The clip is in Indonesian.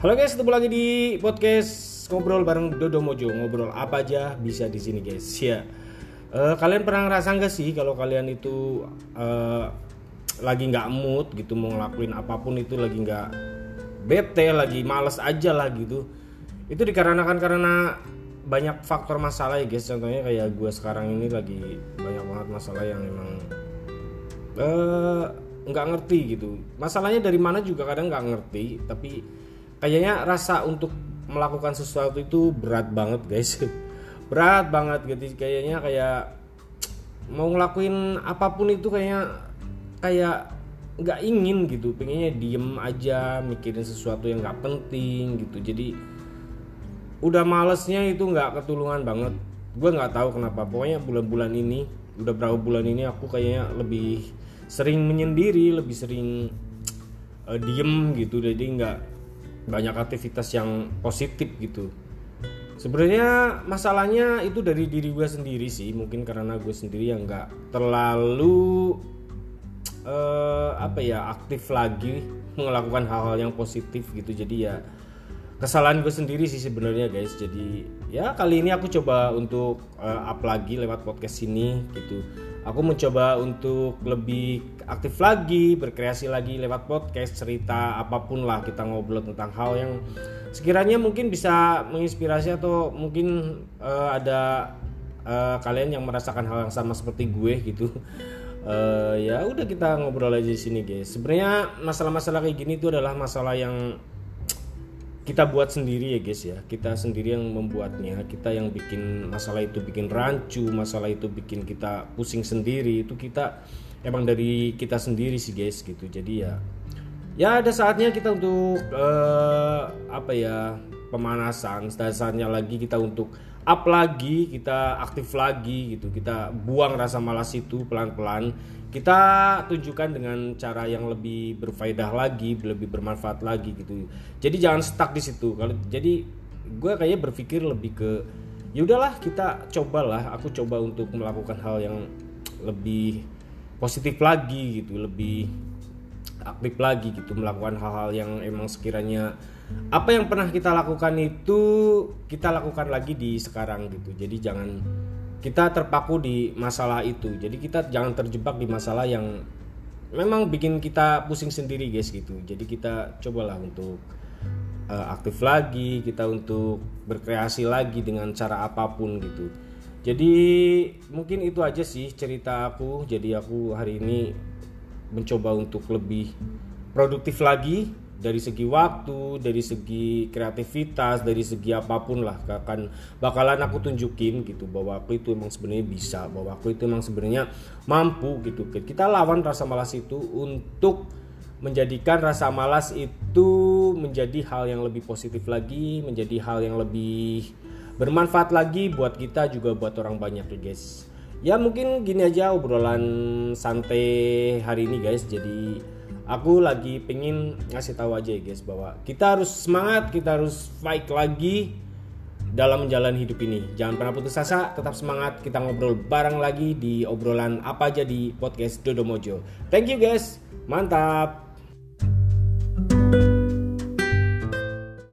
Halo guys, ketemu lagi di podcast ngobrol bareng Dodo Mojo. Ngobrol apa aja bisa di sini guys. Ya. Eh, kalian pernah ngerasa nggak sih kalau kalian itu eh, lagi nggak mood gitu mau ngelakuin apa pun itu lagi nggak bete, lagi males aja lah gitu. Itu dikarenakan karena banyak faktor masalah ya guys. Contohnya kayak gue sekarang ini lagi banyak banget masalah yang emang eh, nggak ngerti gitu masalahnya dari mana juga kadang nggak ngerti tapi kayaknya rasa untuk melakukan sesuatu itu berat banget guys. Berat banget gitu. Kayaknya kayak mau ngelakuin apa pun itu kayaknya kayak nggak ingin gitu. Pengennya diem aja mikirin sesuatu yang nggak penting gitu. Jadi udah malesnya itu nggak ketulungan banget. Gue nggak tahu kenapa. Pokoknya bulan-bulan ini udah berapa bulan ini aku kayaknya lebih sering menyendiri lebih sering uh, diem gitu. Jadi nggak banyak aktivitas yang positif gitu. Sebenarnya masalahnya itu dari diri gue sendiri sih mungkin karena gue sendiri yang nggak terlalu uh, apa ya aktif lagi melakukan hal-hal yang positif gitu. Jadi ya kesalahan gue sendiri sih sebenarnya guys. Jadi ya kali ini aku coba untuk uh, up lagi lewat podcast ini gitu aku mencoba untuk lebih aktif lagi, berkreasi lagi lewat podcast, cerita apa pun lah kita ngobrol tentang hal yang sekiranya mungkin bisa menginspirasi atau mungkin uh, ada uh, kalian yang merasakan hal yang sama seperti gue gitu. Uh, ya udah kita ngobrol aja di sini guys. Sebenarnya masalah-masalah kayak gini itu adalah masalah yang kita buat sendiri ya guys ya. Kita sendiri yang membuatnya. Kita yang bikin masalah itu bikin rancu masalah itu bikin kita pusing sendiri. Itu kita emang dari kita sendiri sih guys gitu. Jadi ya ya ada saatnya kita untuk uh, apa ya pemanasan ada saatnya lagi kita untuk up lagi kita aktif lagi gitu kita buang rasa malas itu pelan-pelan kita tunjukkan dengan cara yang lebih berfaedah lagi, lebih bermanfaat lagi gitu. Jadi jangan stuck di situ. Kalau jadi gue kayak berpikir lebih ke ya udahlah kita cobalah. Aku coba untuk melakukan hal yang lebih positif lagi gitu, lebih aktif lagi gitu melakukan hal-hal yang emang sekiranya apa yang pernah kita lakukan itu kita lakukan lagi di sekarang gitu. Jadi jangan kita terpaku di masalah itu. Jadi kita jangan terjebak di masalah yang memang bikin kita pusing sendiri guys gitu. Jadi kita cobalah untuk uh, aktif lagi kita untuk berkreasi lagi dengan cara apa pun gitu. Jadi mungkin itu aja sih cerita aku. Jadi aku hari ini mencoba untuk lebih produktif lagi dari segi waktu, dari segi kreativitas, dari segi apa pun lah akan bakalan aku tunjukin gitu bahwa aku itu emang sebenarnya bisa, bahwa aku itu emang sebenarnya mampu gitu. Kita lawan rasa malas itu untuk menjadikan rasa malas itu menjadi hal yang lebih positif lagi, menjadi hal yang lebih bermanfaat lagi buat kita juga buat orang banyak ya guys. Ya mungkin gini aja obrolan santai hari ini guys. Jadi aku lagi pengen ngasih tahu aja ya guys bahwa kita harus semangat, kita harus fight lagi dalam menjalani hidup ini. Jangan pernah putus asa, tetap semangat. Kita ngobrol bareng lagi di obrolan apa aja di podcast Dodo Mojo. Thank you guys. Mantap.